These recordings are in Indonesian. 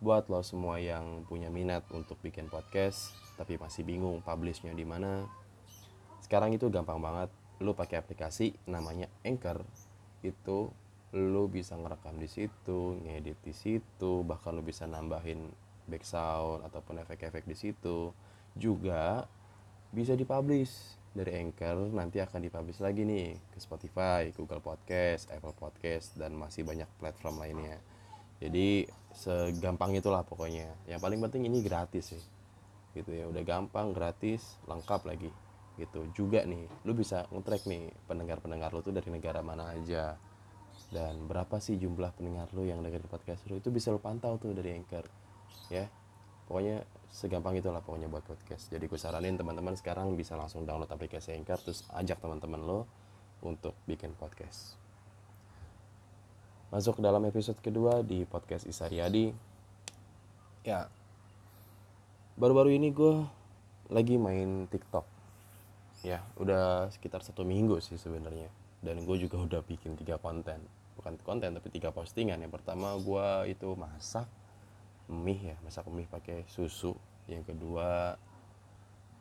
buat lo semua yang punya minat untuk bikin podcast tapi masih bingung publishnya di mana sekarang itu gampang banget. Lo pakai aplikasi namanya Anchor. Itu lo bisa ngerekam di situ ngedit di situ bahkan lo bisa nambahin background ataupun efek-efek di situ. Juga bisa dipublish dari Anchor. Nanti akan dipublish lagi nih ke Spotify, Google Podcast, Apple Podcast dan masih banyak platform lainnya jadi segampang itulah pokoknya. Yang paling penting ini gratis sih. Gitu ya udah gampang gratis lengkap lagi. Gitu juga nih. Lu bisa nge-track nih pendengar-pendengar lu tuh dari negara mana aja. Dan berapa sih jumlah pendengar lu yang dengerin podcast lu? Itu bisa lu pantau tuh dari Anchor ya. Pokoknya segampang itulah pokoknya buat podcast. Jadi gue saranin teman-teman sekarang bisa langsung download aplikasi Anchor terus ajak teman-teman lo untuk bikin podcast masuk ke dalam episode kedua di podcast Isariadi ya. Baru-baru ini gue lagi main TikTok. Ya udah sekitar satu minggu sih sebenarnya. Dan gue juga udah bikin tiga konten. Bukan konten tapi tiga postingan. Yang pertama gue itu masak mie ya. Masak mie pakai susu. Yang kedua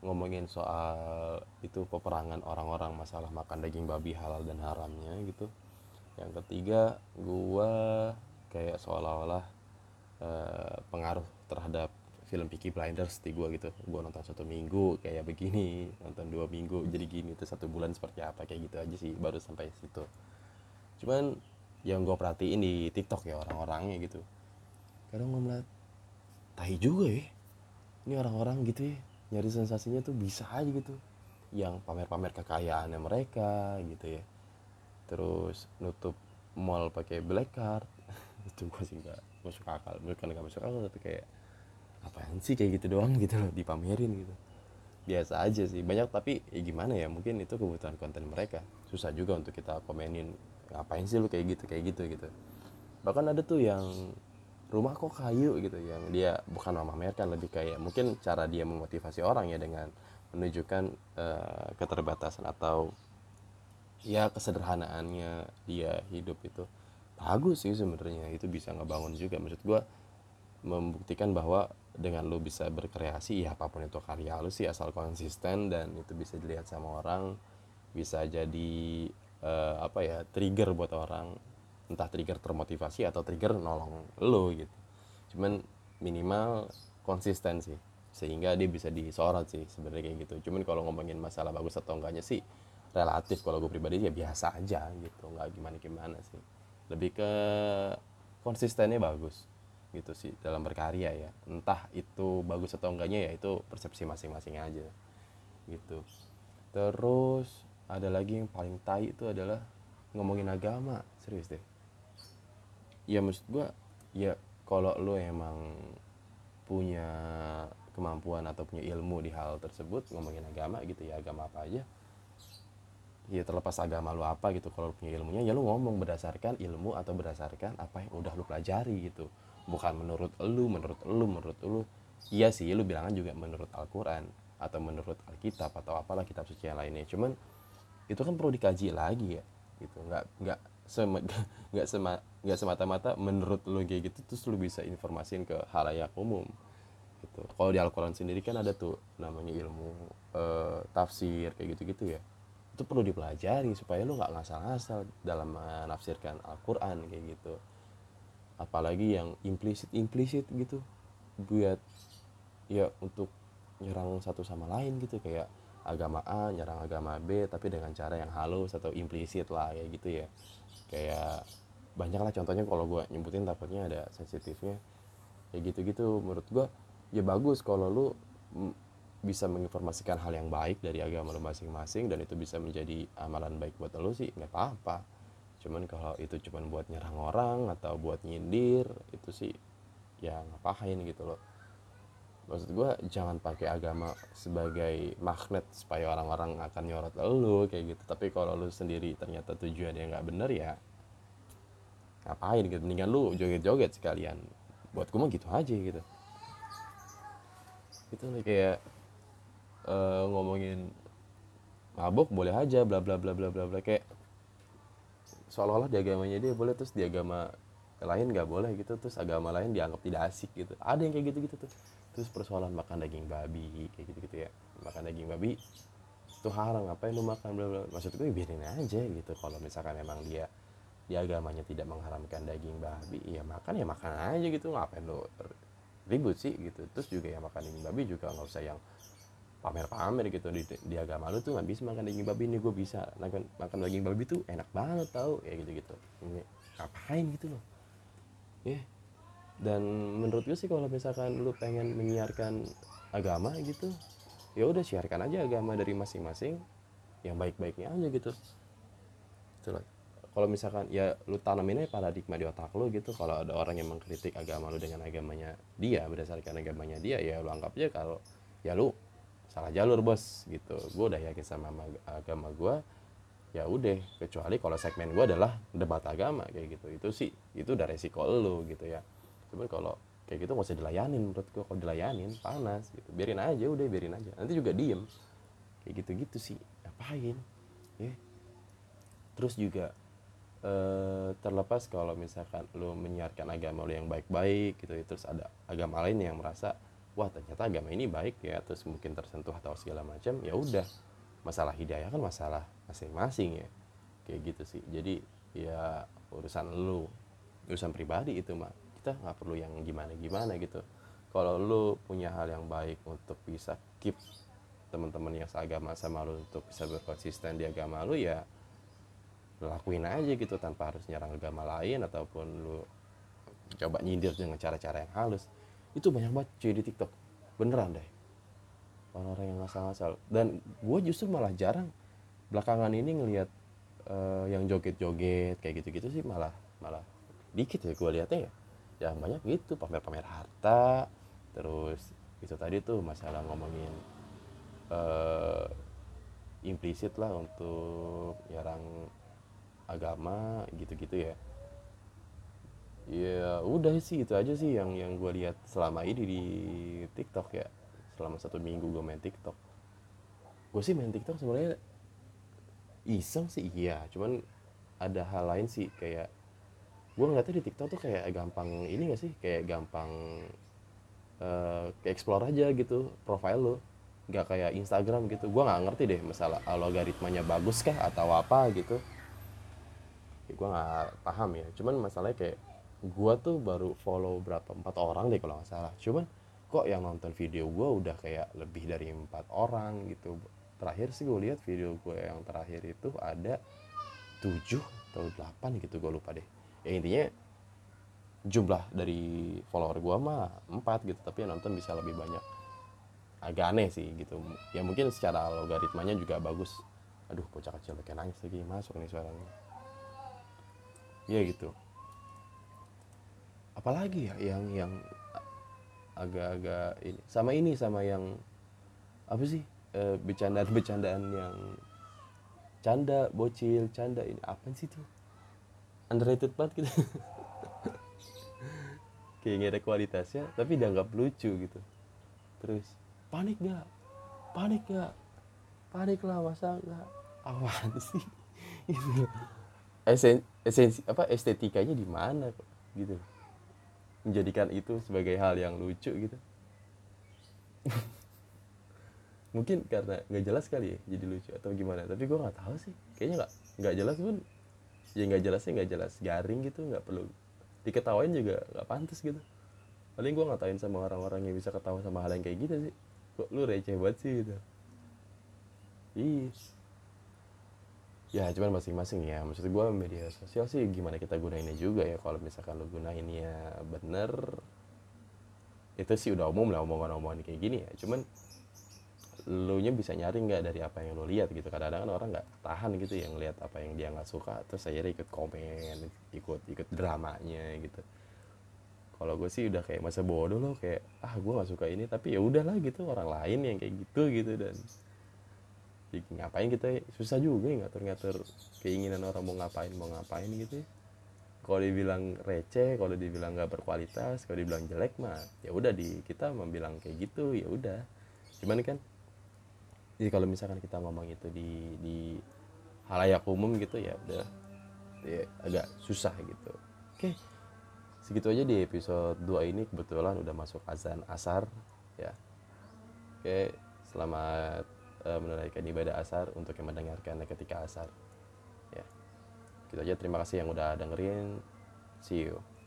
ngomongin soal itu peperangan orang-orang masalah makan daging babi halal dan haramnya gitu yang ketiga gua kayak seolah-olah uh, pengaruh terhadap film Peaky Blinders di gua gitu. Gua nonton satu minggu kayak begini nonton dua minggu jadi gini itu satu bulan seperti apa kayak gitu aja sih baru sampai situ. Cuman yang gue perhatiin di TikTok ya orang-orangnya gitu. Kadang gue melihat tahi juga ya ini orang-orang gitu ya nyari sensasinya tuh bisa aja gitu yang pamer-pamer kekayaannya mereka gitu ya terus nutup mall pakai black card. Itu gue sih nggak masuk akal. Bukan nggak masuk akal tapi kayak apaan sih? Kayak gitu doang gitu loh dipamerin gitu. Biasa aja sih. Banyak tapi ya gimana ya mungkin itu kebutuhan konten mereka. Susah juga untuk kita komenin ngapain sih lu kayak gitu kayak gitu gitu. Bahkan ada tuh yang rumah kok kayu gitu yang dia bukan memamerkan lebih kayak mungkin cara dia memotivasi orang ya dengan menunjukkan uh, keterbatasan atau ya kesederhanaannya dia hidup itu bagus sih sebenarnya. Itu bisa ngebangun juga. Maksud gue membuktikan bahwa dengan lu bisa berkreasi ya apa pun itu karya lu sih asal konsisten dan itu bisa dilihat sama orang bisa jadi uh, apa ya trigger buat orang. Entah trigger termotivasi atau trigger nolong lu gitu. Cuman minimal konsisten sih. Sehingga dia bisa disorot sih sebenarnya kayak gitu. Cuman kalau ngomongin masalah bagus atau enggaknya sih relatif. Kalau gue pribadi ya biasa aja gitu nggak gimana gimana sih. Lebih ke konsistennya bagus gitu sih dalam berkarya ya. Entah itu bagus atau enggaknya ya itu persepsi masing-masing aja gitu. Terus ada lagi yang paling tai itu adalah ngomongin agama. Serius deh. Ya maksud gue ya kalau lo emang punya kemampuan atau punya ilmu di hal tersebut ngomongin agama gitu ya agama apa aja ya terlepas agama lu apa gitu kalau punya ilmunya ya lu ngomong berdasarkan ilmu atau berdasarkan apa yang udah lu pelajari gitu. Bukan menurut lu menurut lu menurut lu. Iya sih lu bilangan juga menurut Al-Quran atau menurut Alkitab atau apalah kitab suci yang lainnya. Cuman itu kan perlu dikaji lagi ya gitu. Nggak nggak sema, nggak sema nggak semata-mata menurut lu kayak gitu terus lu bisa informasin ke halayak umum gitu. Kalau di Al-Quran sendiri kan ada tuh namanya ilmu uh, tafsir kayak gitu-gitu ya itu perlu dipelajari supaya lu nggak ngasal-ngasal dalam menafsirkan Al-Quran kayak gitu. Apalagi yang implisit implisit gitu buat ya untuk nyerang satu sama lain gitu. Kayak agama A nyerang agama B tapi dengan cara yang halus atau implisit lah kayak gitu ya. Kayak banyak lah contohnya kalau gue nyebutin takutnya ada sensitifnya. Kayak gitu-gitu menurut gue ya bagus kalau lu bisa menginformasikan hal yang baik dari agama lo masing-masing dan itu bisa menjadi amalan baik buat lo sih nggak apa-apa. Cuman kalau itu cuman buat nyerang orang atau buat nyindir itu sih ya ngapain gitu loh. Maksud gue jangan pakai agama sebagai magnet supaya orang-orang akan nyorot lo kayak gitu. Tapi kalau lo sendiri ternyata tujuannya nggak bener ya ngapain gitu? Mendingan lu joget-joget sekalian. Buat gue mah gitu aja gitu. Itu kayak uh, ngomongin mabuk boleh aja bla bla bla bla bla bla. Kayak seolah-olah di agamanya dia boleh terus di agama lain nggak boleh gitu terus agama lain dianggap tidak asik gitu. Ada yang kayak gitu gitu tuh. Terus persoalan makan daging babi kayak gitu gitu ya. Makan daging babi itu haram ngapain lu makan bla bla. Maksud gue biarin aja gitu. Kalau misalkan emang dia di agamanya tidak mengharamkan daging babi ya makan ya makan aja gitu. Ngapain lu ribut sih gitu. Terus juga ya makan daging babi juga nggak usah yang pamer-pamer gitu di, di agama lu tuh nggak bisa makan daging babi. Ini gue bisa makan makan daging babi tuh enak banget tau kayak gitu gitu ini ngapain gitu loh. Ya. Yeah. dan menurut gue sih kalau misalkan lu pengen menyiarkan agama gitu ya udah siarkan aja agama dari masing-masing yang baik-baiknya aja gitu. Itulah. kalau misalkan ya lu tanamin aja paradigma di otak lu gitu. Kalau ada orang yang mengkritik agama lu dengan agamanya dia berdasarkan agamanya dia ya lu anggap aja kalau ya lu salah jalur bos gitu. Gue udah yakin sama agama gue ya udah kecuali kalau segmen gue adalah debat agama kayak gitu. Itu sih itu udah resiko lo gitu ya. Cuman kalau kayak gitu nggak usah dilayanin menurut gue kalau dilayanin panas gitu. Biarin aja udah biarin aja. Nanti juga diem. Kayak gitu gitu sih. Ngapain? Ya. Terus juga eh, terlepas kalau misalkan lo menyiarkan agama lo yang baik-baik gitu terus ada agama lain yang merasa wah ternyata agama ini baik ya terus mungkin tersentuh atau segala macam ya udah. Masalah hidayah kan masalah masing-masing ya. Kayak gitu sih. Jadi ya urusan lu urusan pribadi itu mah kita nggak perlu yang gimana gimana gitu. Kalau lu punya hal yang baik untuk bisa keep teman-teman yang seagama sama lu untuk bisa berkonsisten di agama lu ya lakuin aja gitu tanpa harus nyerang agama lain ataupun lu coba nyindir dengan cara-cara yang halus itu banyak banget cuy di TikTok. Beneran deh. Orang-orang yang ngasal-ngasal. Dan gue justru malah jarang belakangan ini ngelihat uh, yang joget-joget kayak gitu-gitu sih malah malah dikit ya gue lihatnya ya. Ya banyak gitu pamer-pamer harta terus itu tadi tuh masalah ngomongin uh, implisit lah untuk nyerang agama gitu-gitu ya ya udah sih itu aja sih yang yang gue lihat selama ini di TikTok ya. Selama satu minggu gue main TikTok. Gue sih main TikTok sebenarnya iseng sih iya. Cuman ada hal lain sih kayak gue ngeliatnya di TikTok tuh kayak gampang ini gak sih? Kayak gampang uh, kayak explore aja gitu profile lo nggak kayak Instagram gitu. Gue nggak ngerti deh masalah logaritmanya bagus kah atau apa gitu. Gue nggak paham ya. Cuman masalahnya kayak gua tuh baru follow berapa empat orang deh kalau nggak salah. Cuman kok yang nonton video gua udah kayak lebih dari empat orang gitu. Terakhir sih gue lihat video gue yang terakhir itu ada tujuh atau delapan gitu gue lupa deh. Ya intinya jumlah dari follower gue mah empat gitu tapi yang nonton bisa lebih banyak. Agak aneh sih gitu. Ya mungkin secara logaritmanya juga bagus. Aduh bocah kecil kayak nangis lagi masuk nih suaranya. Iya gitu apalagi ya yang yang agak-agak ini. Sama ini sama yang apa sih e, bercandaan-bercandaan yang canda bocil canda ini. Apa sih tuh underrated banget gitu. Kayak gak ada kualitasnya tapi dianggap lucu gitu. Terus panik gak panik gak panik lah masa gak awan sih? Gitu. Esen esensi apa estetikanya di mana gitu menjadikan itu sebagai hal yang lucu gitu. Mungkin karena nggak jelas kali ya jadi lucu atau gimana tapi gue nggak tahu sih. Kayaknya nggak nggak jelas pun ya nggak jelasnya nggak jelas garing gitu nggak perlu diketawain juga nggak pantas gitu. Paling gue ngatain sama orang-orang yang bisa ketawa sama hal yang kayak gitu sih. Kok lu receh banget sih gitu? Iya ya cuman masing-masing ya. Maksud gue media sosial sih gimana kita gunainnya juga ya. Kalau misalkan lo gunainnya bener itu sih udah umum lah omongan-omongan kayak gini ya. Cuman lu nya bisa nyari nggak dari apa yang lo lihat gitu? Kadang-kadang kan orang nggak tahan gitu yang lihat apa yang dia nggak suka terus saya ikut komen ikut ikut dramanya gitu. Kalau gue sih udah kayak masa bodoh loh kayak ah gue gak suka ini tapi ya udahlah gitu orang lain yang kayak gitu gitu dan ya, ngapain kita? Susah juga ya ngatur-ngatur keinginan orang mau ngapain mau ngapain gitu ya. Kalau dibilang receh kalau dibilang nggak berkualitas kalau dibilang jelek mah ya udah di kita membilang kayak gitu ya udah. Cuman kan jadi kalau misalkan kita ngomong itu di di halayak umum gitu ya udah ya agak susah gitu. Oke segitu aja di episode 2 ini. Kebetulan udah masuk azan asar ya. Oke selamat uh, menunaikan ibadah asar untuk yang mendengarkan ketika asar. Ya. Gitu aja. Terima kasih yang udah dengerin. See you